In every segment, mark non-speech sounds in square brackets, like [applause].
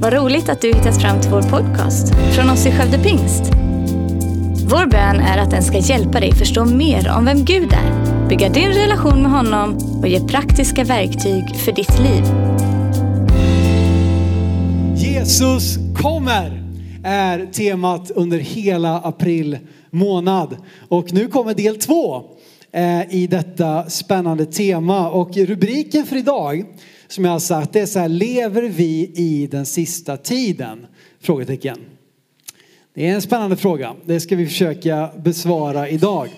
Vad roligt att du hittat fram till vår podcast från oss i Skövde Pingst. Vår bön är att den ska hjälpa dig förstå mer om vem Gud är, bygga din relation med honom och ge praktiska verktyg för ditt liv. Jesus kommer är temat under hela april månad. Och nu kommer del två Eh, i detta spännande tema. Och rubriken för idag, som jag har sagt, det är så här, lever vi i den sista tiden? Frågetecken. Det är en spännande fråga. Det ska vi försöka besvara idag.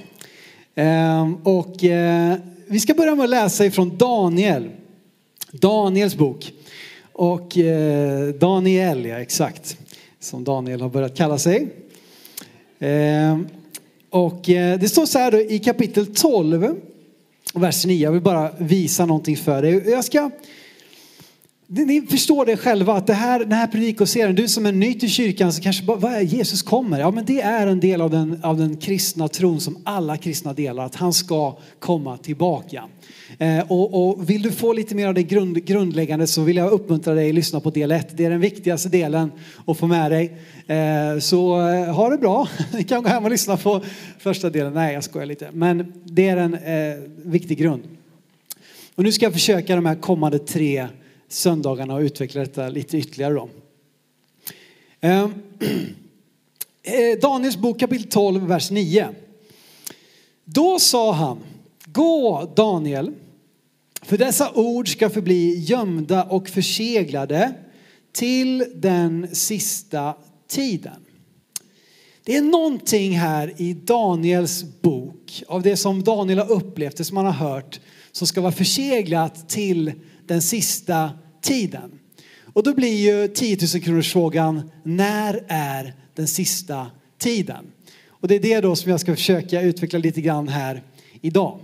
Ehm, och eh, vi ska börja med att läsa ifrån Daniel. Daniels bok. Och eh, Daniel, ja exakt. Som Daniel har börjat kalla sig. Ehm, och eh, det står så här då, i kapitel 12, vers 9. Jag vill bara visa någonting för dig. Jag ska ni förstår det själva att det här, den här predikoserien, du som är ny till kyrkan så kanske bara, vad är Jesus kommer? Ja men det är en del av den, av den kristna tron som alla kristna delar, att han ska komma tillbaka. Eh, och, och, vill du få lite mer av det grund, grundläggande så vill jag uppmuntra dig att lyssna på del 1. Det är den viktigaste delen att få med dig. Eh, så eh, ha det bra. [laughs] Ni kan gå hem och lyssna på första delen. Nej jag skojar lite. Men det är en eh, viktig grund. Och nu ska jag försöka de här kommande tre söndagarna och utveckla detta lite ytterligare då. Ehm, [clears throat] eh, Daniels bok kapitel 12, vers 9. Då sa han, gå Daniel, för dessa ord ska förbli gömda och förseglade till den sista tiden. Det är någonting här i Daniels bok, av det som Daniel har upplevt, det som han har hört, som ska vara förseglat till den sista tiden. Och då blir ju 10 000 kronors frågan, när är den sista tiden? Och det är det då som jag ska försöka utveckla lite grann här idag.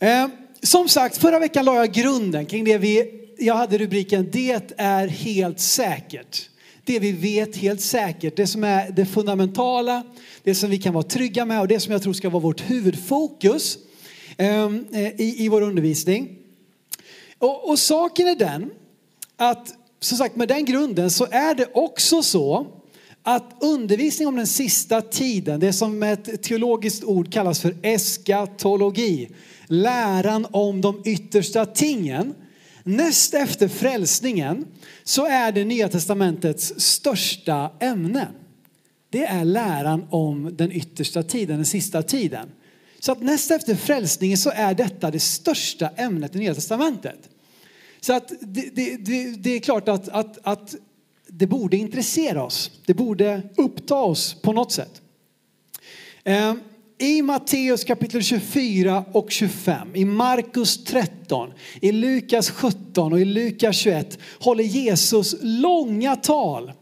Eh, som sagt, förra veckan la jag grunden kring det vi, jag hade rubriken Det är helt säkert. Det vi vet helt säkert, det som är det fundamentala, det som vi kan vara trygga med och det som jag tror ska vara vårt huvudfokus eh, i, i vår undervisning. Och, och saken är den att som sagt med den grunden så är det också så att undervisning om den sista tiden, det som med ett teologiskt ord kallas för eskatologi, läran om de yttersta tingen, näst efter frälsningen så är det Nya Testamentets största ämne. Det är läran om den yttersta tiden, den sista tiden. Så att näst efter frälsningen så är detta det största ämnet i Nya Testamentet. Så att det, det, det, det är klart att, att, att det borde intressera oss. Det borde uppta oss på något sätt. Ehm, I Matteus kapitel 24 och 25, i Markus 13, i Lukas 17 och i Lukas 21 håller Jesus långa tal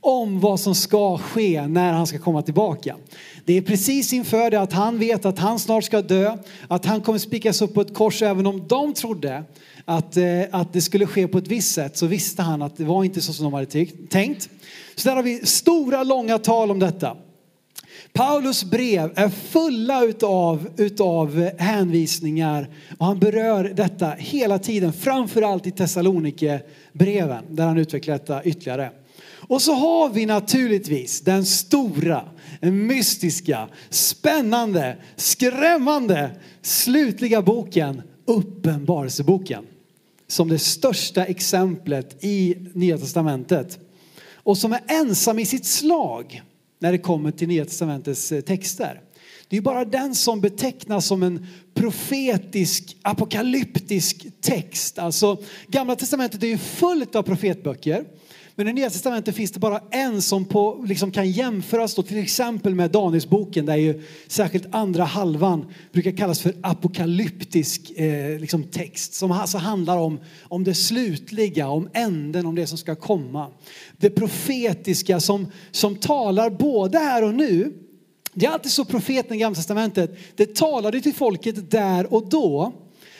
om vad som ska ske när han ska komma tillbaka. Det är precis inför det att han vet att han snart ska dö, att han kommer spikas upp på ett kors även om de trodde att, eh, att det skulle ske på ett visst sätt så visste han att det var inte så som de hade tänkt. Så där har vi stora långa tal om detta. Paulus brev är fulla utav, utav hänvisningar och han berör detta hela tiden, framförallt i Thessalonike breven där han utvecklar detta ytterligare. Och så har vi naturligtvis den stora, mystiska, spännande, skrämmande, slutliga boken Uppenbarelseboken. Som det största exemplet i Nya Testamentet. Och som är ensam i sitt slag när det kommer till Nya Testamentets eh, texter. Det är bara den som betecknas som en profetisk, apokalyptisk text. Alltså Gamla Testamentet är ju fullt av profetböcker. Men i Nya Testamentet finns det bara en som på, liksom kan jämföras då, till exempel med Danielsboken där ju särskilt andra halvan brukar kallas för apokalyptisk eh, liksom text som alltså handlar om, om det slutliga, om änden, om det som ska komma. Det profetiska som, som talar både här och nu det är alltid så profeten i Gamla Testamentet, det talade till folket där och då.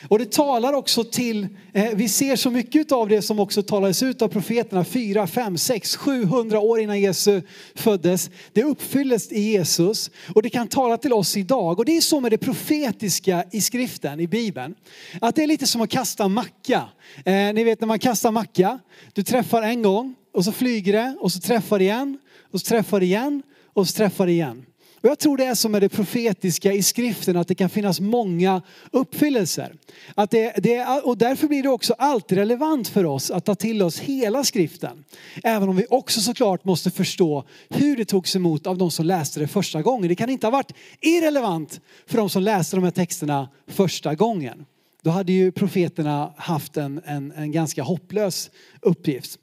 Och det talar också till, eh, vi ser så mycket av det som också talades ut av profeterna 4, 5, 6, 700 år innan Jesus föddes. Det uppfylldes i Jesus och det kan tala till oss idag. Och det är så med det profetiska i skriften, i Bibeln. Att det är lite som att kasta macka. Eh, ni vet när man kastar macka, du träffar en gång och så flyger det och så träffar det igen och så träffar det igen och så träffar det igen. Och jag tror det är som med det profetiska i skriften, att det kan finnas många uppfyllelser. Att det, det, och därför blir det också alltid relevant för oss att ta till oss hela skriften. Även om vi också såklart måste förstå hur det togs emot av de som läste det första gången. Det kan inte ha varit irrelevant för de som läste de här texterna första gången. Då hade ju profeterna haft en, en, en ganska hopplös uppgift.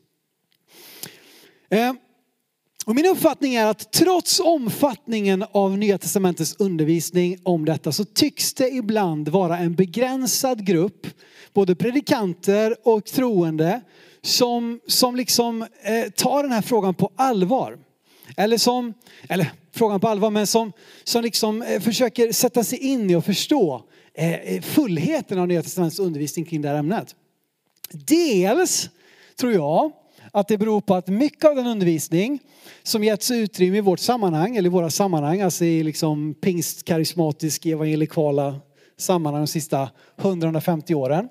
Eh, och min uppfattning är att trots omfattningen av Nya Testamentets undervisning om detta så tycks det ibland vara en begränsad grupp, både predikanter och troende, som, som liksom eh, tar den här frågan på allvar. Eller som, eller frågan på allvar, men som, som liksom eh, försöker sätta sig in i och förstå eh, eh fullheten av Nya Testamentets undervisning kring det här ämnet. Dels tror jag att det beror på att mycket av den undervisning som getts utrymme i vårt sammanhang, eller i våra sammanhang, alltså i liksom pingstkarismatisk evangelikala sammanhang de sista 150 åren,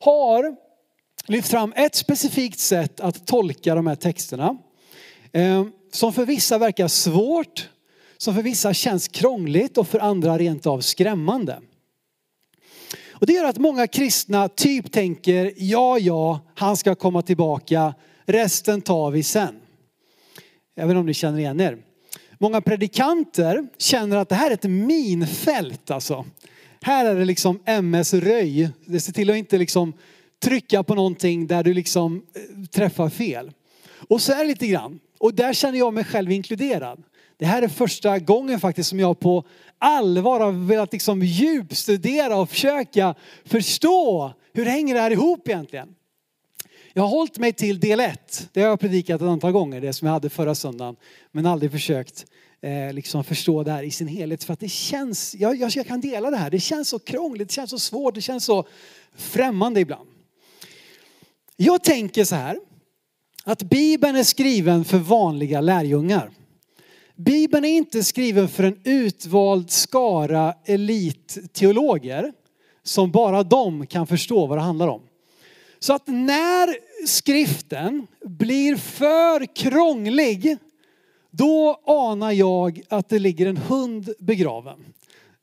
har lyft fram ett specifikt sätt att tolka de här texterna. Eh, som för vissa verkar svårt, som för vissa känns krångligt och för andra rent av skrämmande. Och det gör att många kristna typ tänker, ja ja, han ska komma tillbaka, resten tar vi sen. Jag vet inte om ni känner igen er. Många predikanter känner att det här är ett minfält alltså. Här är det liksom MS röj. Det ser till att inte liksom trycka på någonting där du liksom eh, träffar fel. Och så är det lite grann. Och där känner jag mig själv inkluderad. Det här är första gången faktiskt som jag på allvar har velat liksom djupstudera och försöka förstå hur hänger det här ihop egentligen. Jag har hållit mig till del 1. Det har jag predikat ett antal gånger, det som jag hade förra söndagen. Men aldrig försökt eh, liksom förstå det här i sin helhet. För att det känns, jag, jag, jag kan dela det här, det känns så krångligt, det känns så svårt, det känns så främmande ibland. Jag tänker så här, att Bibeln är skriven för vanliga lärjungar. Bibeln är inte skriven för en utvald skara elitteologer som bara de kan förstå vad det handlar om. Så att när skriften blir för krånglig, då anar jag att det ligger en hund begraven.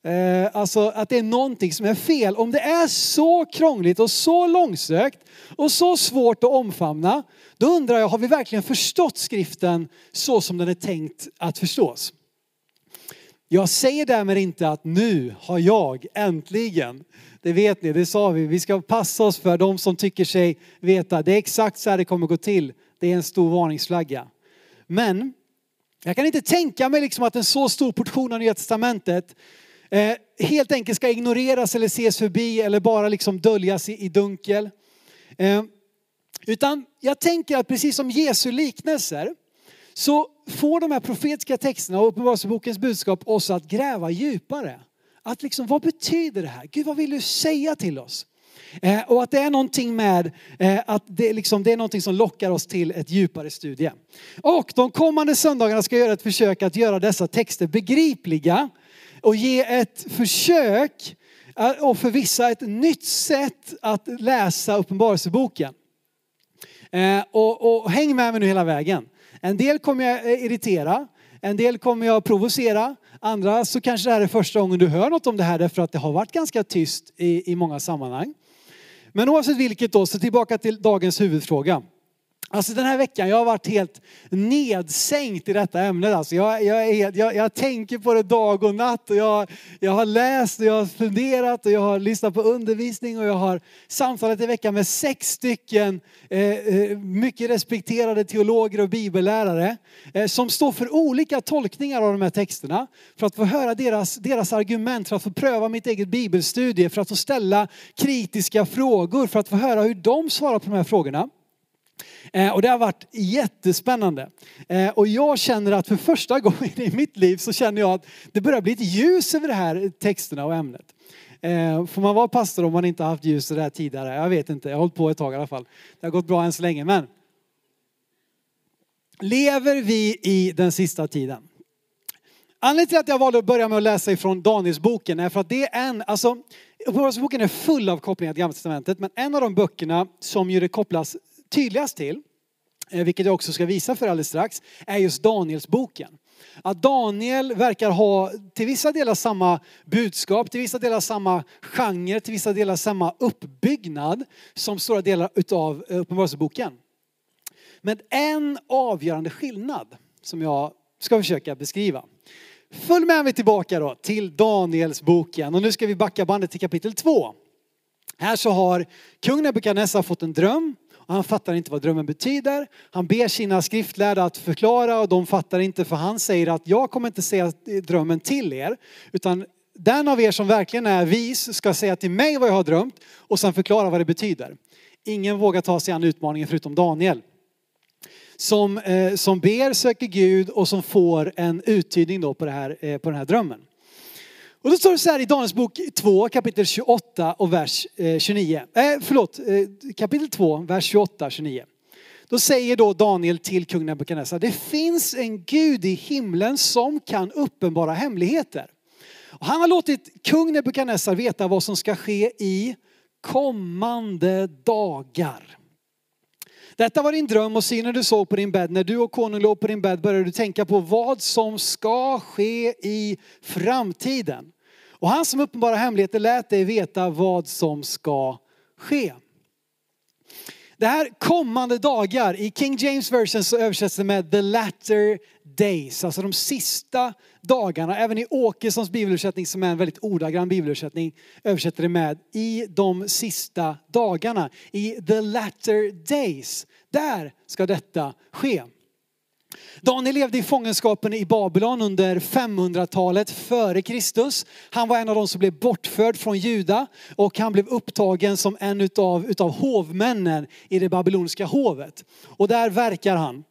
Eh, alltså att det är någonting som är fel. Om det är så krångligt och så långsökt och så svårt att omfamna, då undrar jag, har vi verkligen förstått skriften så som den är tänkt att förstås? Jag säger därmed inte att nu har jag äntligen det vet ni, det sa vi. Vi ska passa oss för de som tycker sig veta. Det är exakt så här det kommer gå till. Det är en stor varningsflagga. Men jag kan inte tänka mig liksom att en så stor portion av Nya Testamentet eh, helt enkelt ska ignoreras eller ses förbi eller bara liksom döljas i, i dunkel. Eh, utan jag tänker att precis som Jesu liknelser så får de här profetiska texterna och Uppenbarelsebokens budskap oss att gräva djupare. Att liksom, vad betyder det här? Gud, vad vill du säga till oss? Eh, och att det är någonting med eh, att det, liksom, det är någonting som lockar oss till ett djupare studie. Och de kommande söndagarna ska jag göra ett försök att göra dessa texter begripliga och ge ett försök eh, och för vissa ett nytt sätt att läsa Uppenbarelseboken. Eh, och, och häng med mig nu hela vägen. En del kommer jag eh, irritera, en del kommer jag provocera, andra så kanske det här är första gången du hör något om det här därför att det har varit ganska tyst i, i många sammanhang. Men oavsett vilket då, så tillbaka till dagens huvudfråga. Alltså den här veckan, jag har varit helt nedsänkt i detta ämnet. Alltså jag, jag, är, jag, jag tänker på det dag och natt och jag, jag har läst och jag har funderat och jag har lyssnat på undervisning och jag har samtalat i veckan med sex stycken eh, eh, mycket respekterade teologer och bibellärare eh, som står för olika tolkningar av de här texterna. För att få höra deras, deras argument, för att få pröva mitt eget bibelstudie, för att få ställa kritiska frågor, för att få höra hur de svarar på de här frågorna. Eh, och det har varit jättespännande. Eh, och jag känner att för första gången i mitt liv så känner jag att det börjar bli ett ljus över de här texterna och ämnet. Eh, får man vara pastor om man inte har haft ljus det här tidigare? Jag vet inte, jag har hållit på ett tag i alla fall. Det har gått bra än så länge, men lever vi i den sista tiden? Anledningen till att jag valde att börja med att läsa ifrån Danielsboken är för att det är en, alltså Uppenbarelseboken är full av kopplingar till Gamla Testamentet, men en av de böckerna som ju det kopplas tydligast till, eh, vilket jag också ska visa för alldeles strax, är just Danielsboken. Att Daniel verkar ha till vissa delar samma budskap, till vissa delar samma genre, till vissa delar samma uppbyggnad som stora delar utav eh, Uppenbarelseboken. Men en avgörande skillnad som jag ska försöka beskriva. Följ med mig tillbaka då till Danielsboken och nu ska vi backa bandet till kapitel 2. Här så har kung Nebukadnessar fått en dröm han fattar inte vad drömmen betyder. Han ber sina skriftlärda att förklara och de fattar inte för han säger att jag kommer inte säga drömmen till er utan den av er som verkligen är vis ska säga till mig vad jag har drömt och sen förklara vad det betyder. Ingen vågar ta sig an utmaningen förutom Daniel som, eh, som ber, söker Gud och som får en uttydning då på, det här, eh, på den här drömmen. Och då står det så här i Daniels bok 2 kapitel 28 och vers eh, 29. Eh, förlåt, eh, kapitel 2 vers 28 29. Då säger då Daniel till kung Nebukadnessar, det finns en Gud i himlen som kan uppenbara hemligheter. Och han har låtit kung Nebukadnessar veta vad som ska ske i kommande dagar. Detta var din dröm och synen du såg på din bädd. När du och konung låg på din bädd började du tänka på vad som ska ske i framtiden. Och han som uppenbara hemligheter lät dig veta vad som ska ske. Det här kommande dagar, i King James version så översätts det med the latter days, alltså de sista dagarna. Även i Åkessons bibelöversättning som är en väldigt ordagrann bibelöversättning översätter det med i de sista dagarna. I the latter days. Där ska detta ske. Daniel levde i fångenskapen i Babylon under 500-talet före Kristus. Han var en av de som blev bortförd från Juda och han blev upptagen som en utav, utav hovmännen i det babyloniska hovet. Och där verkar han.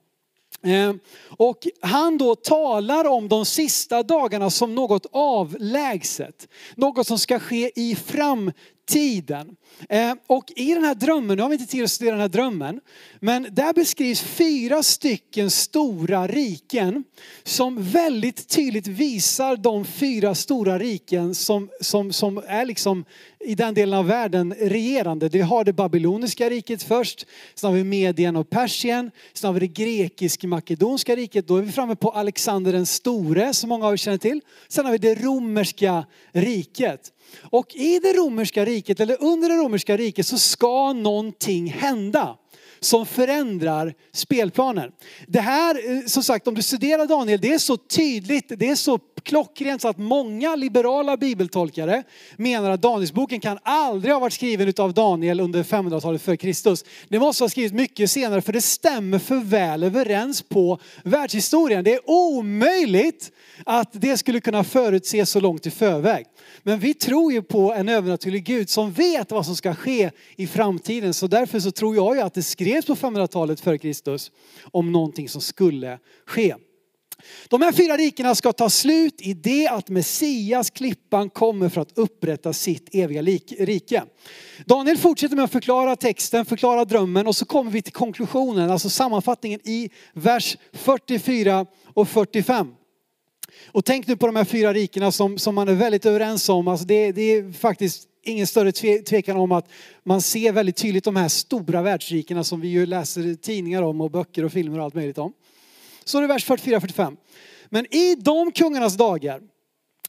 Eh, och han då talar om de sista dagarna som något avlägset. Något som ska ske i framtiden tiden. Eh, och i den här drömmen, nu har vi inte tid att studera den här drömmen, men där beskrivs fyra stycken stora riken som väldigt tydligt visar de fyra stora riken som, som, som är liksom i den delen av världen regerande. Vi har det babyloniska riket först, sen har vi Medien och Persien, sen har vi det grekisk-makedonska riket, då är vi framme på Alexander den store som många av er känner till. Sen har vi det romerska riket. Och i det romerska riket, eller under det romerska riket, så ska någonting hända som förändrar spelplanen. Det här, eh, som sagt, om du studerar Daniel, det är så tydligt, det är så klockrent så att många liberala bibeltolkare menar att Danielsboken kan aldrig ha varit skriven av Daniel under 500-talet före Kristus. Det måste ha skrivits mycket senare för det stämmer för väl överens på världshistorien. Det är omöjligt att det skulle kunna förutses så långt i förväg. Men vi tror ju på en övernaturlig Gud som vet vad som ska ske i framtiden. Så därför så tror jag ju att det skrevs på 500-talet före Kristus om någonting som skulle ske. De här fyra rikena ska ta slut i det att Messias, klippan, kommer för att upprätta sitt eviga rike. Daniel fortsätter med att förklara texten, förklara drömmen och så kommer vi till konklusionen, alltså sammanfattningen i vers 44 och 45. Och tänk nu på de här fyra rikena som, som man är väldigt överens om. Alltså det, det är faktiskt ingen större tvekan om att man ser väldigt tydligt de här stora världsrikena som vi ju läser tidningar om och böcker och filmer och allt möjligt om. Så det är det vers 44-45. Men i de kungarnas dagar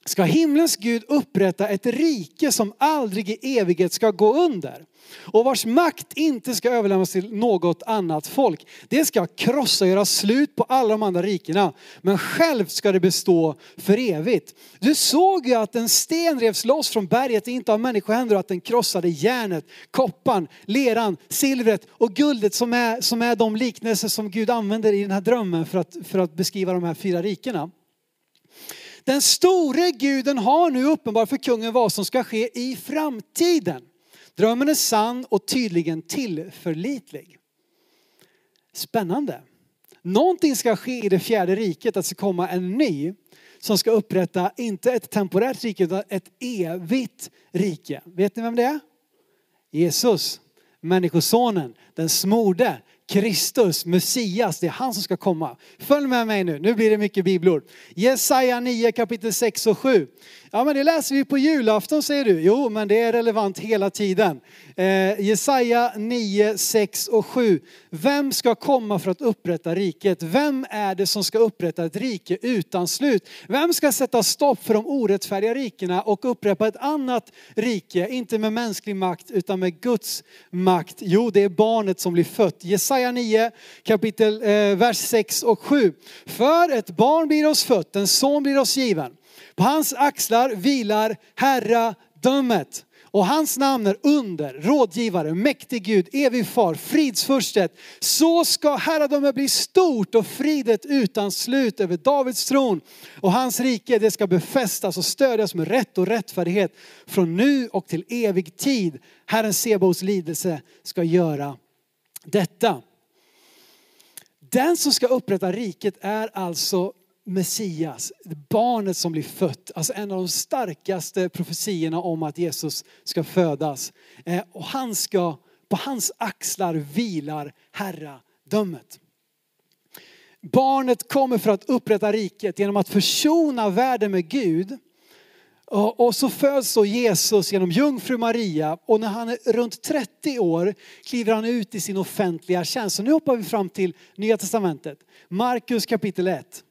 ska himlens Gud upprätta ett rike som aldrig i evighet ska gå under och vars makt inte ska överlämnas till något annat folk. Det ska krossa och göra slut på alla de andra rikena, men själv ska det bestå för evigt. Du såg ju att en sten revs loss från berget, inte av människohänder, och att den krossade järnet, koppan, leran, silvret och guldet som är, som är de liknelser som Gud använder i den här drömmen för att, för att beskriva de här fyra rikena. Den store guden har nu uppenbart för kungen vad som ska ske i framtiden. Drömmen är sann och tydligen tillförlitlig. Spännande. Någonting ska ske i det fjärde riket, att det ska komma en ny som ska upprätta, inte ett temporärt rike, utan ett evigt rike. Vet ni vem det är? Jesus, Människosonen, den smorde, Kristus, Messias, det är han som ska komma. Följ med mig nu, nu blir det mycket bibelord. Jesaja 9 kapitel 6 och 7. Ja men det läser vi på julafton säger du. Jo men det är relevant hela tiden. Eh, Jesaja 9, 6 och 7. Vem ska komma för att upprätta riket? Vem är det som ska upprätta ett rike utan slut? Vem ska sätta stopp för de orättfärdiga rikena och upprätta ett annat rike? Inte med mänsklig makt utan med Guds makt. Jo det är barnet som blir fött. Jesaja 9 kapitel eh, vers 6 och 7. För ett barn blir oss fött, en son blir oss given. På hans axlar vilar herradömet. Och hans namn är under, rådgivare, mäktig Gud, evig far, fridsfurstet. Så ska herradömet bli stort och fridet utan slut över Davids tron. Och hans rike det ska befästas och stödjas med rätt och rättfärdighet från nu och till evig tid. Herren Sebaos lidelse ska göra detta. Den som ska upprätta riket är alltså Messias, barnet som blir fött. Alltså en av de starkaste profetiorna om att Jesus ska födas. Eh, och han ska, på hans axlar vilar herradömet. Barnet kommer för att upprätta riket genom att försona världen med Gud. Och så föds så Jesus genom jungfru Maria och när han är runt 30 år kliver han ut i sin offentliga tjänst. Så nu hoppar vi fram till Nya Testamentet. Markus kapitel 1.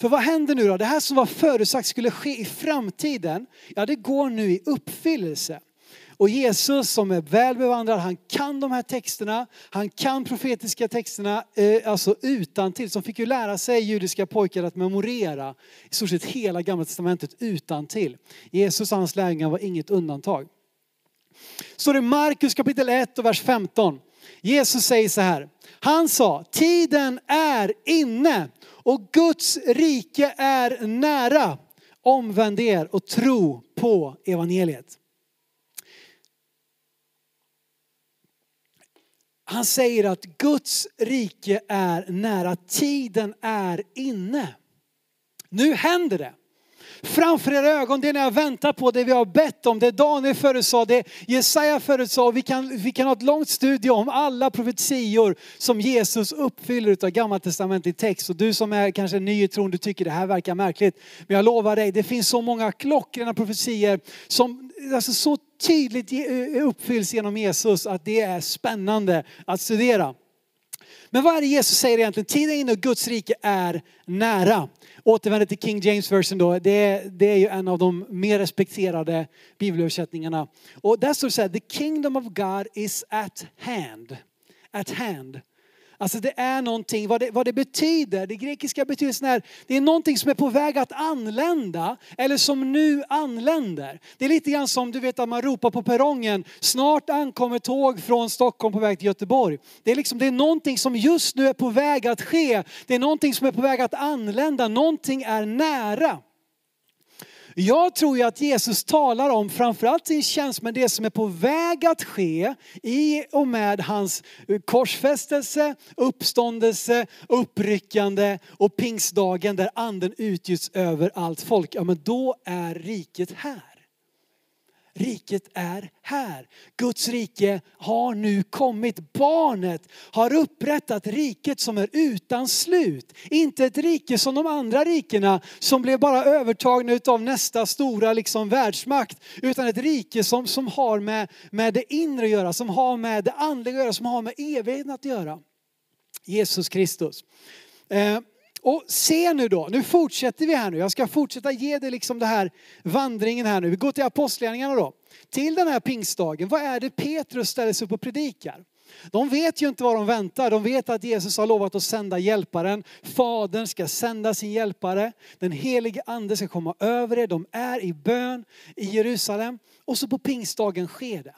För vad händer nu då? Det här som var förutsagt skulle ske i framtiden, ja det går nu i uppfyllelse. Och Jesus som är väl bevandrad, han kan de här texterna, han kan profetiska texterna, eh, alltså utan till. Som fick ju lära sig judiska pojkar att memorera i stort sett hela gamla testamentet utan till. Jesus och hans lärjungar var inget undantag. Så det är Markus kapitel 1 och vers 15. Jesus säger så här. Han sa, tiden är inne och Guds rike är nära. Omvänd er och tro på evangeliet. Han säger att Guds rike är nära, tiden är inne. Nu händer det framför era ögon, det ni har väntat på, det vi har bett om, det Daniel förutsade, det Jesaja förutsade. Vi kan, vi kan ha ett långt studie om alla profetior som Jesus uppfyller av gamla testamentet text. Och du som är kanske ny i tron, du tycker det här verkar märkligt. Men jag lovar dig, det finns så många klockrena profetior som alltså, så tydligt eh, uppfylls genom Jesus att det är spännande att studera. Men vad är det Jesus säger egentligen? Tiden är inne och Guds rike är nära. Återvänder till King James version då. Det, det är ju en av de mer respekterade bibelöversättningarna. Och där står det så här, the kingdom of God is at hand. At hand. Alltså det är någonting, vad det, vad det betyder, det grekiska betydelsen är, det är någonting som är på väg att anlända eller som nu anländer. Det är lite grann som du vet att man ropar på perrongen, snart ankommer tåg från Stockholm på väg till Göteborg. Det är liksom, det är någonting som just nu är på väg att ske. Det är någonting som är på väg att anlända, någonting är nära. Jag tror ju att Jesus talar om framförallt sin tjänst men det som är på väg att ske i och med hans eh, korsfästelse, uppståndelse, uppryckande och pingstdagen där anden utgjuts över allt folk. Ja men då är riket här. Riket är här. Guds rike har nu kommit. Barnet har upprättat riket som är utan slut. Inte ett rike som de andra rikena som blev bara övertagna av nästa stora liksom världsmakt. Utan ett rike som, som har med, med det inre att göra, som har med det andliga att göra, som har med evigheten att göra. Jesus Kristus. Eh, och se nu då, nu fortsätter vi här nu. Jag ska fortsätta ge dig liksom det här vandringen här nu. Vi går till apostlagärningarna då. Till den här pingstdagen, vad är det Petrus ställer sig upp och predikar? De vet ju inte vad de väntar. De vet att Jesus har lovat att sända hjälparen. Fadern ska sända sin hjälpare. Den helige ande ska komma över er. De är i bön i Jerusalem. Och så på pingstdagen sker det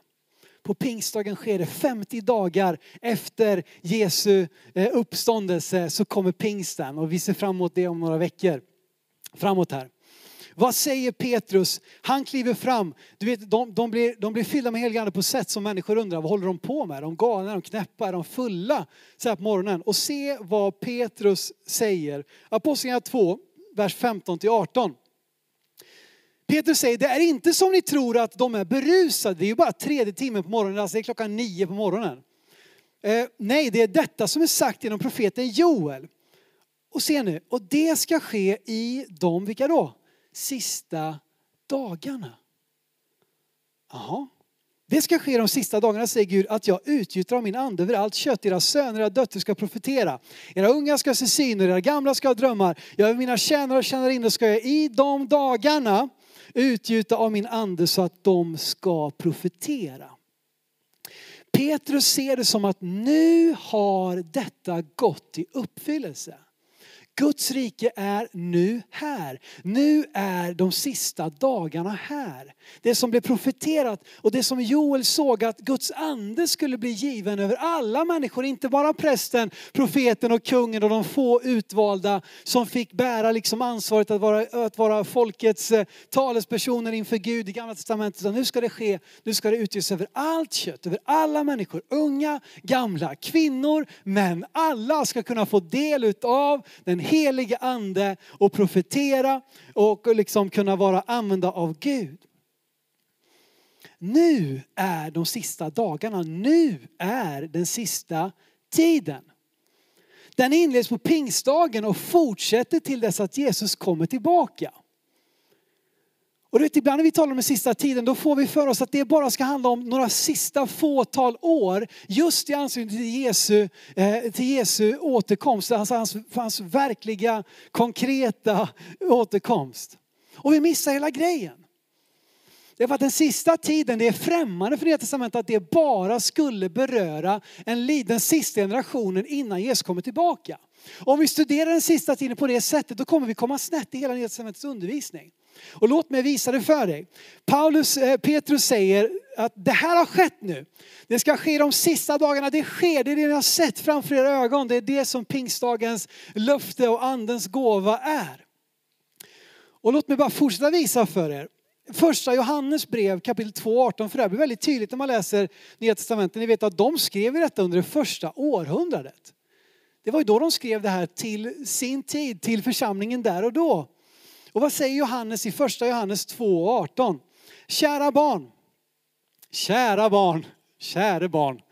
på pingstdagen sker det 50 dagar efter Jesu eh, uppståndelse så kommer pingsten och vi ser fram emot det om några veckor. Framåt här. Vad säger Petrus? Han kliver fram. Du vet, de, de, blir, de blir fyllda med heligande på sätt som människor undrar, vad håller de på med? Är de galna? Är de knäppa? Är de fulla? Så här på morgonen. Och se vad Petrus säger. Apostlagärningarna 2, vers 15 till 18. Petrus säger, det är inte som ni tror att de är berusade. Det är ju bara tredje timmen på morgonen, alltså det är klockan nio på morgonen. Eh, nej, det är detta som är sagt genom profeten Joel. Och se nu, och det ska ske i de, vilka då? Sista dagarna. Jaha. Det ska ske de sista dagarna, säger Gud, att jag utgjuter av min ande över allt kött. Era söner och döttrar ska profetera. Era unga ska se syner, era gamla ska ha drömmar. Jag över mina tjänare och tjänarinnor ska jag i de dagarna utgjuta av min ande så att de ska profetera. Petrus ser det som att nu har detta gått i uppfyllelse. Guds rike är nu här. Nu är de sista dagarna här. Det som blev profeterat och det som Joel såg att Guds ande skulle bli given över alla människor, inte bara prästen, profeten och kungen och de få utvalda som fick bära liksom ansvaret att vara, att vara folkets eh, talespersoner inför Gud i gamla testamentet. Så nu ska det ske, nu ska det utges över allt kött, över alla människor, unga, gamla, kvinnor, män. Alla ska kunna få del utav den helige ande och profetera och liksom kunna vara använda av Gud. Nu är de sista dagarna, nu är den sista tiden. Den inleds på pingstdagen och fortsätter till dess att Jesus kommer tillbaka. Och vet, ibland när vi talar om den sista tiden då får vi för oss att det bara ska handla om några sista fåtal år just i anslutning till Jesu, eh, till Jesu återkomst, alltså hans, hans verkliga konkreta återkomst. Och vi missar hela grejen. Det är för att den sista tiden, det är främmande för Nya Testamentet att det bara skulle beröra en, den sista generationen innan Jesus kommer tillbaka. Om vi studerar den sista tiden på det sättet då kommer vi komma snett i hela Nya Testamentets undervisning. Och låt mig visa det för dig. Paulus, eh, Petrus säger att det här har skett nu. Det ska ske de sista dagarna. Det sker, det är det ni har sett framför era ögon. Det är det som pingstdagens löfte och andens gåva är. Och låt mig bara fortsätta visa för er. Första Johannes brev kapitel 2, 18, för det här blir väldigt tydligt när man läser Nya Testamentet. Ni vet att de skrev detta under det första århundradet. Det var ju då de skrev det här till sin tid, till församlingen där och då. Och vad säger Johannes i första Johannes 2 18? Kära barn, kära barn, kära barn.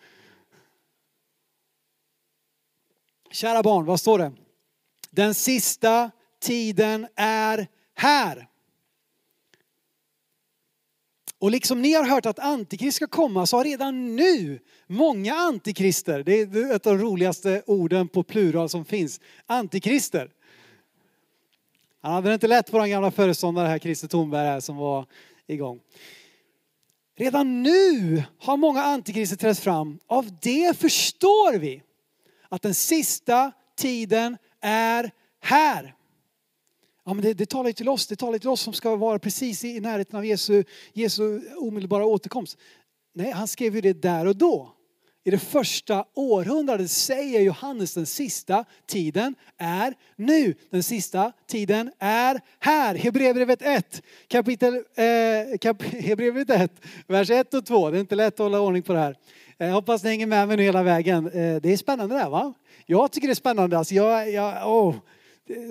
Kära barn, vad står det? Den sista tiden är här. Och liksom ni har hört att antikrist ska komma så har redan nu många antikrister, det är ett av de roligaste orden på plural som finns, antikrister. Han hade det inte lätt på den gamla föreståndare här, Christer Thornberg här som var igång. Redan nu har många antikrister trätt fram. Av det förstår vi att den sista tiden är här. Ja, men det, det talar ju till oss, det talar till oss som ska vara precis i närheten av Jesu, Jesu omedelbara återkomst. Nej, han skrev ju det där och då. I det första århundradet säger Johannes den sista tiden är nu. Den sista tiden är här. Hebreerbrevet 1, kapitel, eh, kap, Hebreerbrevet 1, vers 1 och 2. Det är inte lätt att hålla ordning på det här. Jag hoppas ni hänger med mig nu hela vägen. Eh, det är spännande det här va? Jag tycker det är spännande. Alltså jag, jag, oh,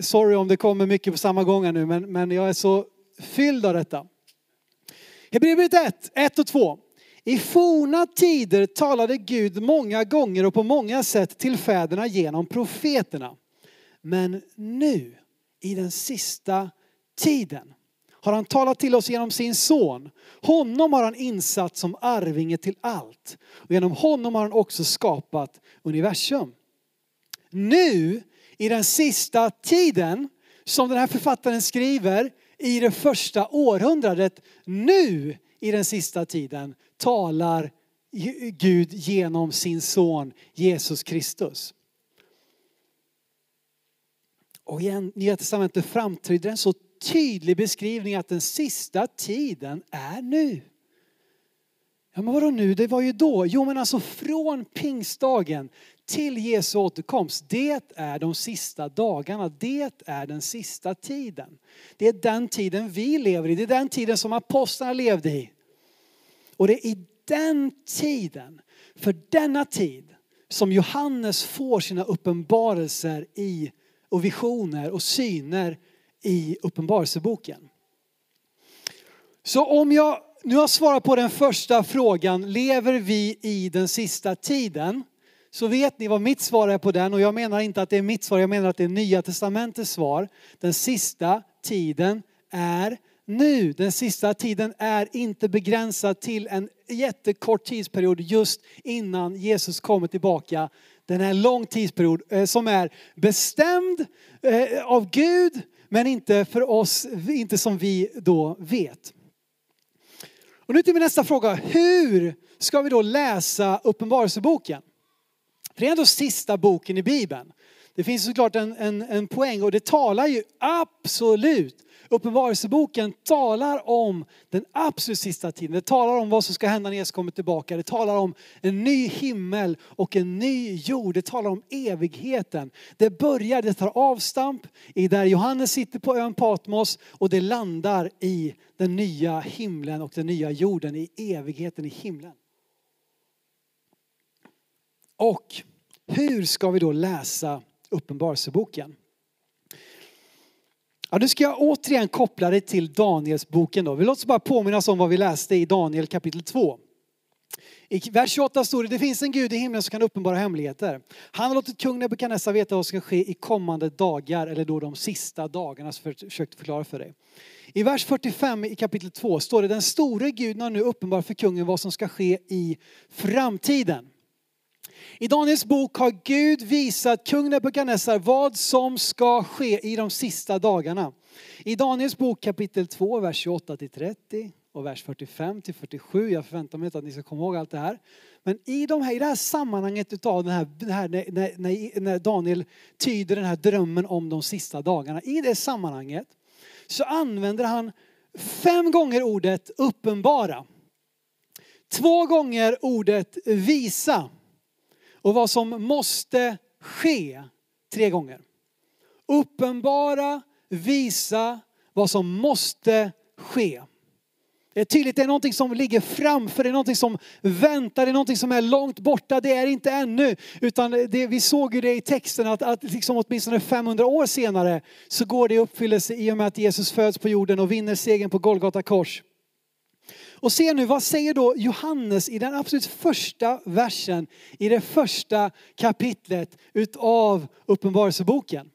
sorry om det kommer mycket på samma gång nu men, men jag är så fylld av detta. Hebreerbrevet 1, 1 och 2. I forna tider talade Gud många gånger och på många sätt till fäderna genom profeterna. Men nu, i den sista tiden, har han talat till oss genom sin son. Honom har han insatt som arvinge till allt. Och genom honom har han också skapat universum. Nu, i den sista tiden, som den här författaren skriver, i det första århundradet, nu i den sista tiden talar Gud genom sin son Jesus Kristus. Och i Nya Testamentet framträder en så tydlig beskrivning att den sista tiden är nu. Ja men vadå nu, det var ju då. Jo men alltså från pingstdagen till Jesu återkomst. Det är de sista dagarna, det är den sista tiden. Det är den tiden vi lever i, det är den tiden som apostlarna levde i. Och det är i den tiden, för denna tid, som Johannes får sina uppenbarelser i och visioner och syner i Uppenbarelseboken. Så om jag nu har svarat på den första frågan, lever vi i den sista tiden? Så vet ni vad mitt svar är på den och jag menar inte att det är mitt svar, jag menar att det är Nya Testamentets svar. Den sista tiden är nu. Den sista tiden är inte begränsad till en jättekort tidsperiod just innan Jesus kommer tillbaka. Den är en lång tidsperiod eh, som är bestämd eh, av Gud men inte för oss, inte som vi då vet. Och nu till min nästa fråga. Hur ska vi då läsa Uppenbarelseboken? För det är ändå sista boken i Bibeln. Det finns såklart en, en, en poäng och det talar ju absolut Uppenbarelseboken talar om den absolut sista tiden. Det talar om vad som ska hända när Jesus kommer tillbaka. Det talar om en ny himmel och en ny jord. Det talar om evigheten. Det börjar, det tar avstamp i där Johannes sitter på ön Patmos och det landar i den nya himlen och den nya jorden, i evigheten i himlen. Och hur ska vi då läsa Uppenbarelseboken? Ja, nu ska jag återigen koppla det till Danielsboken. då. Vi låter oss bara påminna om vad vi läste i Daniel kapitel 2. I vers 28 står det, det finns en Gud i himlen som kan uppenbara hemligheter. Han har låtit kung Nebukadnessar veta vad som ska ske i kommande dagar, eller då de sista dagarna, som jag försökte förklara för dig. I vers 45 i kapitel 2 står det, den store guden har nu uppenbarat för kungen vad som ska ske i framtiden. I Daniels bok har Gud visat kung Nebukadnessar vad som ska ske i de sista dagarna. I Daniels bok kapitel 2, vers 28 till 30 och vers 45 till 47. Jag förväntar mig inte att ni ska komma ihåg allt det här. Men i, de här, i det här sammanhanget utav den här, den här när, när, när Daniel tyder den här drömmen om de sista dagarna. I det sammanhanget så använder han fem gånger ordet uppenbara. Två gånger ordet visa och vad som måste ske tre gånger. Uppenbara, visa vad som måste ske. Det är tydligt, det är någonting som ligger framför, det är någonting som väntar, det är någonting som är långt borta. Det är inte ännu, utan det, vi såg ju det i texten att, att liksom åtminstone 500 år senare så går det i uppfyllelse i och med att Jesus föds på jorden och vinner segern på Golgata kors. Och se nu, vad säger då Johannes i den absolut första versen i det första kapitlet utav Uppenbarelseboken?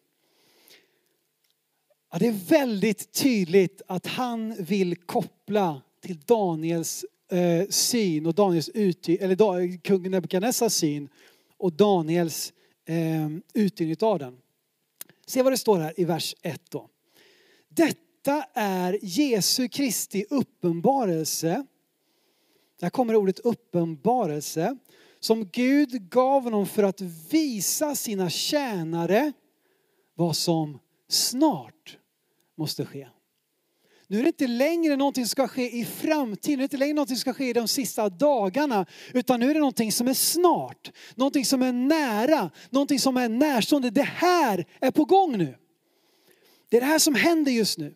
Ja, det är väldigt tydligt att han vill koppla till Daniels eh, syn och Daniels ut, eller kung Nebukadnessars syn och Daniels eh, utgivning av den. Se vad det står här i vers 1 då. Detta detta är Jesu Kristi uppenbarelse. Där kommer ordet uppenbarelse. Som Gud gav honom för att visa sina tjänare vad som snart måste ske. Nu är det inte längre någonting som ska ske i framtiden, det är inte längre någonting som ska ske i de sista dagarna, utan nu är det någonting som är snart, någonting som är nära, någonting som är närstående. Det här är på gång nu. Det är det här som händer just nu.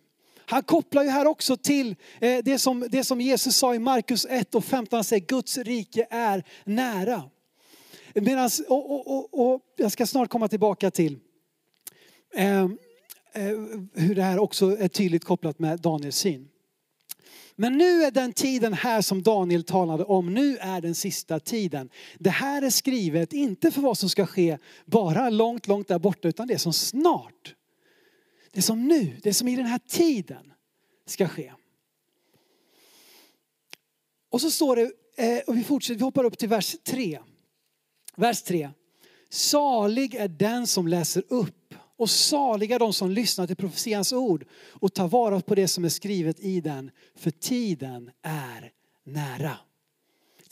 Han kopplar ju här också till eh, det som, det som Jesus sa i Markus 1 och 15. Han säger Guds rike är nära. Medans, och, och, och, och jag ska snart komma tillbaka till eh, eh, hur det här också är tydligt kopplat med Daniels syn. Men nu är den tiden här som Daniel talade om, nu är den sista tiden. Det här är skrivet inte för vad som ska ske bara långt, långt där borta, utan det som snart det som nu, det som i den här tiden ska ske. Och så står det, eh, och vi fortsätter, vi hoppar upp till vers 3. Vers 3. Salig är den som läser upp och saliga de som lyssnar till profetians ord och tar vara på det som är skrivet i den, för tiden är nära.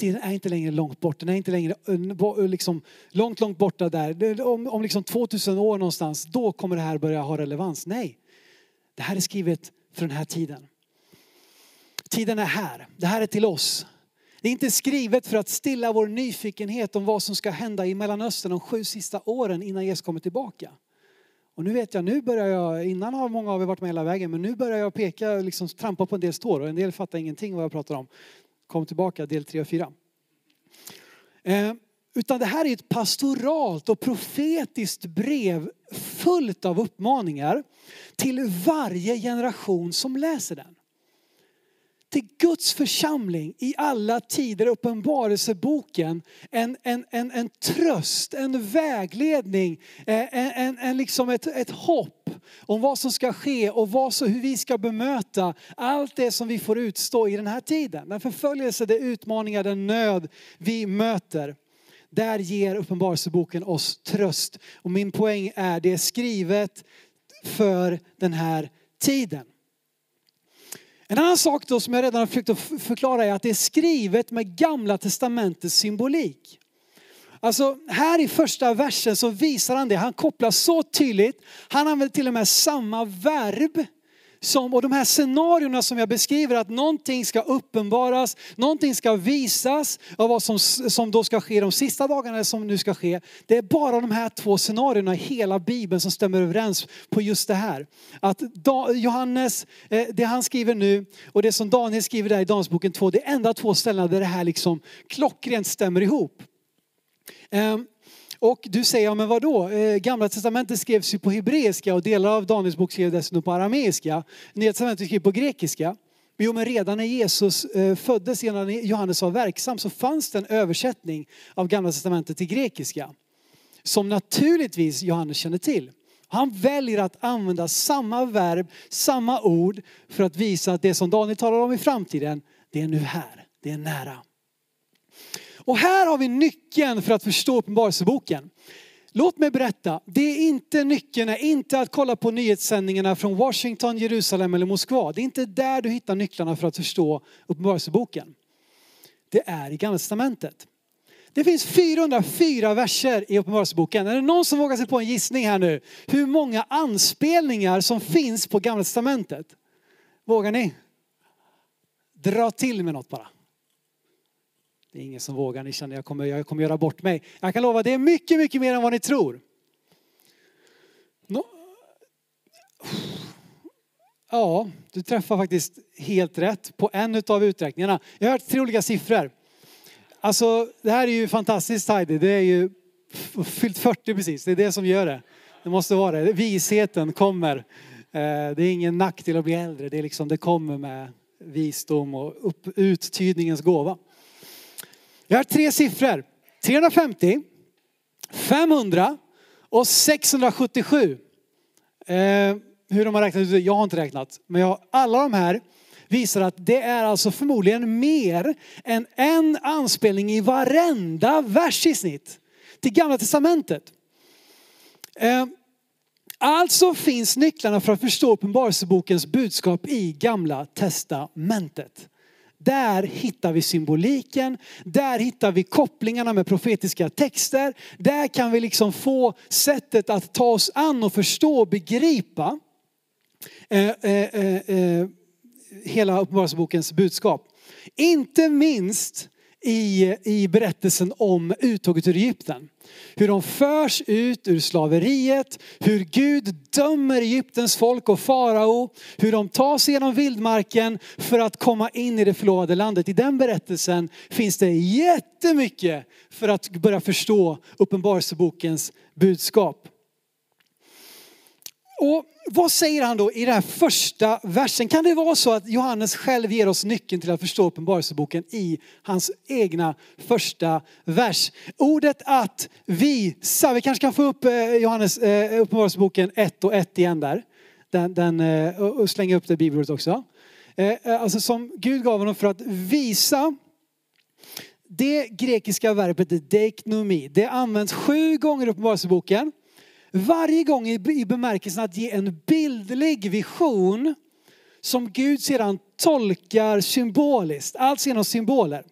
Tiden är inte längre långt bort, den är inte längre eh, eh, liksom, långt, långt borta där. Om, om liksom 2000 år någonstans, då kommer det här börja ha relevans. Nej, det här är skrivet för den här tiden. Tiden är här, det här är till oss. Det är inte skrivet för att stilla vår nyfikenhet om vad som ska hända i Mellanöstern de sju sista åren innan Jesus kommer tillbaka. Och nu vet jag, nu börjar jag, innan har många av er varit med hela vägen, men nu börjar jag peka, liksom trampa på en del tår och en del fattar ingenting vad jag pratar om. Kom tillbaka, del 3 och 4. Eh, utan det här är ett pastoralt och profetiskt brev fullt av uppmaningar till varje generation som läser den till Guds församling i alla tider, uppenbarelseboken, en, en, en, en tröst, en vägledning, eh, en, en, en liksom ett, ett hopp om vad som ska ske och vad så, hur vi ska bemöta allt det som vi får utstå i den här tiden. Den förföljelse, de utmaningar, den nöd vi möter. Där ger Uppenbarelseboken oss tröst. Och min poäng är, det är skrivet för den här tiden. En annan sak då som jag redan har försökt att förklara är att det är skrivet med gamla testamentets symbolik. Alltså här i första versen så visar han det, han kopplar så tydligt, han använder till och med samma verb som, och de här scenarierna som jag beskriver, att någonting ska uppenbaras, någonting ska visas av vad som, som då ska ske de sista dagarna som nu ska ske. Det är bara de här två scenarierna i hela Bibeln som stämmer överens på just det här. Att Johannes, eh, det han skriver nu och det som Daniel skriver där i Danielsboken 2, det är enda två ställen där det här liksom klockrent stämmer ihop. Ehm, och du säger, ja men vadå? Eh, Gamla testamentet skrevs ju på hebreiska och delar av Daniels bok skrevs dessutom på arameiska. Nya testamentet skrevs på grekiska. Jo men redan när Jesus eh, föddes, innan Johannes var verksam, så fanns det en översättning av Gamla testamentet till grekiska. Som naturligtvis Johannes känner till. Han väljer att använda samma verb, samma ord för att visa att det som Daniel talar om i framtiden, det är nu här, det är nära. Och här har vi nyckeln för att förstå Uppenbarelseboken. Låt mig berätta, det är inte nyckeln är inte att kolla på nyhetssändningarna från Washington, Jerusalem eller Moskva. Det är inte där du hittar nycklarna för att förstå Uppenbarelseboken. Det är i Gamla Testamentet. Det finns 404 verser i Uppenbarelseboken. Är det någon som vågar sig på en gissning här nu? Hur många anspelningar som finns på Gamla Testamentet? Vågar ni? Dra till med något bara. Det är ingen som vågar, ni känner jag kommer, jag kommer göra bort mig. Jag kan lova, det är mycket, mycket mer än vad ni tror. No. Ja, du träffar faktiskt helt rätt på en av uträkningarna. Jag har hört tre olika siffror. Alltså, det här är ju fantastiskt Heidi. Det är ju fyllt 40 precis. Det är det som gör det. Det måste vara det. Visheten kommer. Eh, det är ingen nackdel att bli äldre. Det, är liksom, det kommer med visdom och upp, uttydningens gåva. Jag har tre siffror. 350, 500 och 677. Eh, hur de har räknat ut det, jag har inte räknat. Men jag, alla de här visar att det är alltså förmodligen mer än en anspelning i varenda vers i snitt till gamla testamentet. Eh, alltså finns nycklarna för att förstå Uppenbarelsebokens budskap i gamla testamentet. Där hittar vi symboliken, där hittar vi kopplingarna med profetiska texter. Där kan vi liksom få sättet att ta oss an och förstå och begripa eh, eh, eh, eh hela Uppenbarelsebokens budskap. Inte minst i, i berättelsen om uttåget ur Egypten. Hur de förs ut ur slaveriet, hur Gud dömer Egyptens folk och farao, hur de tas genom vildmarken för att komma in i det förlovade landet. I den berättelsen finns det jättemycket för att börja förstå Uppenbarelsebokens budskap. Och vad säger han då i den här första versen? Kan det vara så att Johannes själv ger oss nyckeln till att förstå Uppenbarelseboken i hans egna första vers? Ordet att visa, vi kanske kan få upp eh, Johannes eh, Uppenbarelseboken 1 och 1 igen där. Den, den, eh, och slänga upp det bibelordet också. Alltså som Gud gav honom för att visa det grekiska verbet deiknomi. Det används sju gånger i Uppenbarelseboken. Varje gång i bemärkelsen att ge en bildlig vision som Gud sedan tolkar symboliskt, alltså genom symboler.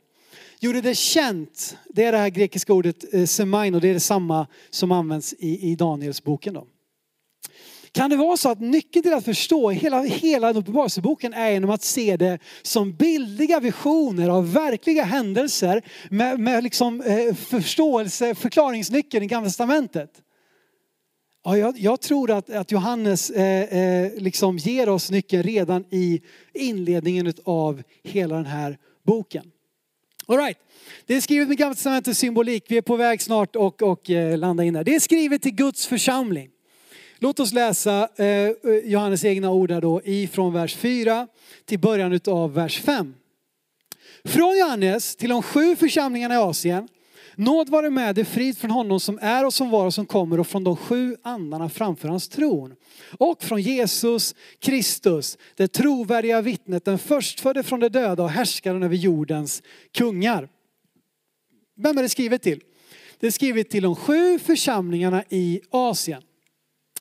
Gjorde det känt, det är det här grekiska ordet eh, semaino, det är detsamma som används i, i Daniels boken då. Kan det vara så att nyckeln till att förstå hela, hela Uppenbarelseboken är genom att se det som bildliga visioner av verkliga händelser med, med liksom, eh, förståelse, förklaringsnyckeln i Gamla Testamentet? Ja, jag, jag, tror att, att Johannes eh, eh, liksom ger oss nyckeln redan i inledningen av hela den här boken. All right. Det är skrivet med Gamla Testamentets symbolik. Vi är på väg snart och, och eh, landa in där. Det är skrivet till Guds församling. Låt oss läsa eh, eh Johannes egna ord här då ifrån vers 4 till början av vers 5. Från Johannes till de sju församlingarna i Asien. Nåd vare med dig, frid från honom som är och som var och som kommer och från de sju andarna framför hans tron. Och från Jesus Kristus, det trovärdiga vittnet, den förstfödde från de döda och härskaren över jordens kungar. Vem är det skrivet till? Det är skrivet till de sju församlingarna i Asien.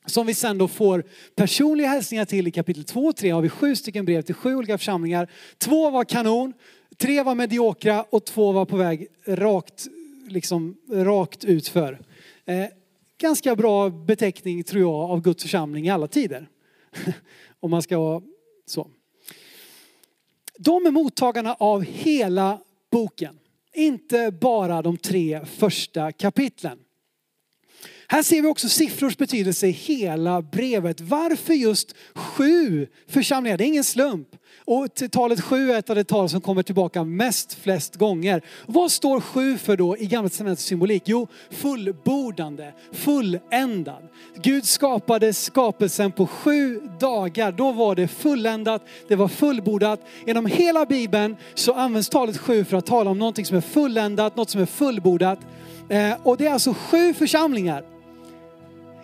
Som vi sen då får personliga hälsningar till i kapitel 2 och 3 har vi sju stycken brev till sju olika församlingar. Två var kanon, tre var mediokra och två var på väg rakt, liksom, rakt utför. Eh, ganska bra beteckning tror jag av Guds församling i alla tider. [laughs] Om man ska vara så. De är mottagarna av hela boken. Inte bara de tre första kapitlen. Här ser vi också siffrors betydelse i hela brevet. Varför just sju församlingar? Det är ingen slump. Och talet sju är ett av de tal som kommer tillbaka mest flest gånger. Vad står sju för då i Gamla testamentets symbolik? Jo, fullbordande, fulländad. Gud skapade skapelsen på sju dagar. Då var det fulländat, det var fullbordat. Genom hela Bibeln så används talet sju för att tala om någonting som är fulländat, något som är fullbordat. Eh, och det är alltså sju församlingar.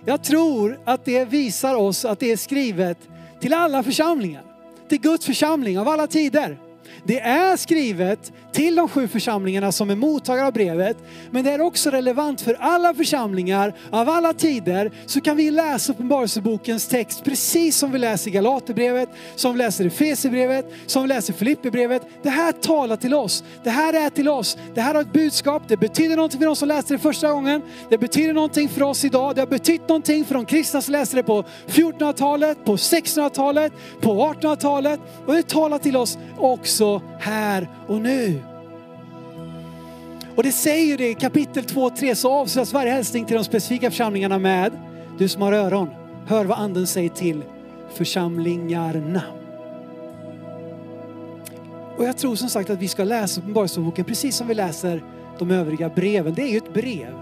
Jag tror att det visar oss att det är skrivet till alla församlingar. Till Guds församling av alla tider. Det är skrivet till de sju församlingarna som är mottagare av brevet. Men det är också relevant för alla församlingar av alla tider. Så kan vi läsa Uppenbarelsebokens text precis som vi läser Galaterbrevet, som vi läser Efesierbrevet, som vi läser Filipperbrevet. Det här talar till oss. Det här är till oss. Det här har ett budskap. Det betyder någonting för de som läste det första gången. Det betyder någonting för oss idag. Det har betytt någonting för de kristna som läste det på 1400-talet, på 1600-talet, på 1800-talet. Och det talar till oss också Också här och nu. Och det säger det i kapitel 2 och 3 så avslöjas varje hälsning till de specifika församlingarna med du som har öron, hör vad anden säger till församlingarna. Och jag tror som sagt att vi ska läsa Uppenbarelseboken precis som vi läser de övriga breven. Det är ju ett brev.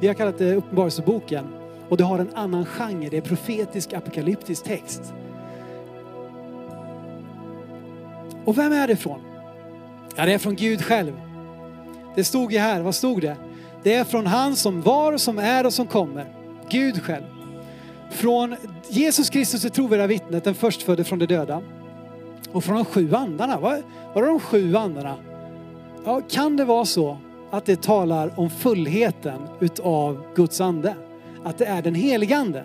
Vi har kallat det Uppenbarelseboken och det har en annan genre. Det är profetisk apokalyptisk text. Och vem är det från? Ja, det är från Gud själv. Det stod ju här, vad stod det? Det är från han som var, som är och som kommer. Gud själv. Från Jesus Kristus, det trovärdiga vittnet, den förstfödde från de döda. Och från de sju andarna. Vad, vad är de sju andarna? Ja, kan det vara så att det talar om fullheten utav Guds ande? Att det är den helige ande.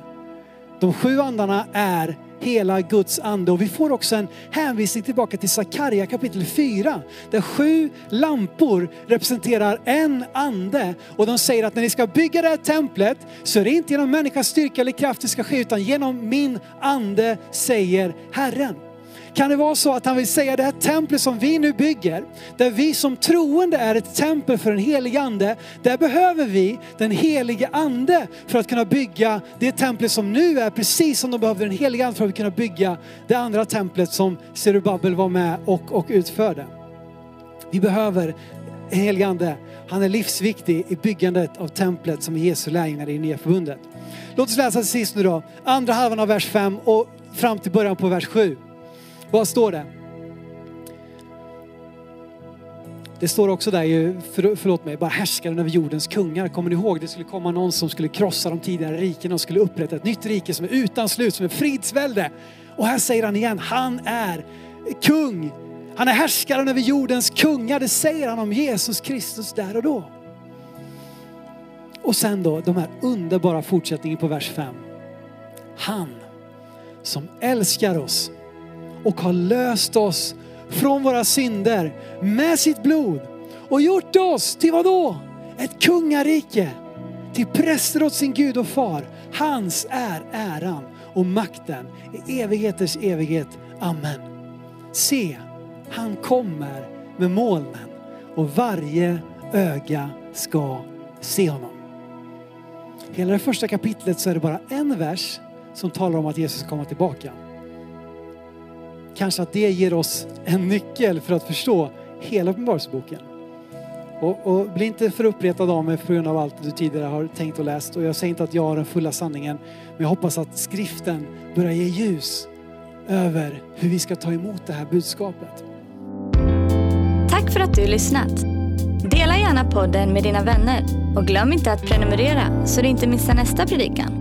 De sju andarna är hela Guds ande. Och vi får också en hänvisning tillbaka till Sakarja kapitel 4. Där sju lampor representerar en ande. Och de säger att när ni ska bygga det här templet så är det inte genom människans styrka eller kraft det ska ske utan genom min ande säger Herren. Kan det vara så att han vill säga det här templet som vi nu bygger, där vi som troende är ett tempel för den helige ande, där behöver vi den helige ande för att kunna bygga det templet som nu är precis som de behövde den helige ande för att kunna bygga det andra templet som Zerubabel var med och, och utförde. Vi behöver en helige ande. Han är livsviktig i byggandet av templet som är Jesu lärjungar i nya förbundet. Låt oss läsa till sist nu då, andra halvan av vers 5 och fram till början på vers 7. Vad står det? Det står också där ju, för, förlåt mig, bara härskaren över jordens kungar. Kommer ni ihåg? Det skulle komma någon som skulle krossa de tidigare rikena och skulle upprätta ett nytt rike som är utan slut, som är fridsvälde. Och här säger han igen, han är kung. Han är härskaren över jordens kungar. Det säger han om Jesus Kristus där och då. Och sen då de här underbara fortsättningen på vers 5. Han som älskar oss och har löst oss från våra synder med sitt blod och gjort oss till vad då? Ett kungarike, till präster åt sin Gud och far. Hans är äran och makten i evigheters evighet. Amen. Se, han kommer med molnen och varje öga ska se honom. Hela det första kapitlet så är det bara en vers som talar om att Jesus kommer tillbaka. Kanske att det ger oss en nyckel för att förstå hela Uppenbarelseboken. Och, och bli inte för uppretad av mig på grund av allt du tidigare har tänkt och läst. Och jag säger inte att jag har den fulla sanningen. Men jag hoppas att skriften börjar ge ljus över hur vi ska ta emot det här budskapet. Tack för att du lyssnat. Dela gärna podden med dina vänner och glöm inte att prenumerera så du inte missar nästa predikan.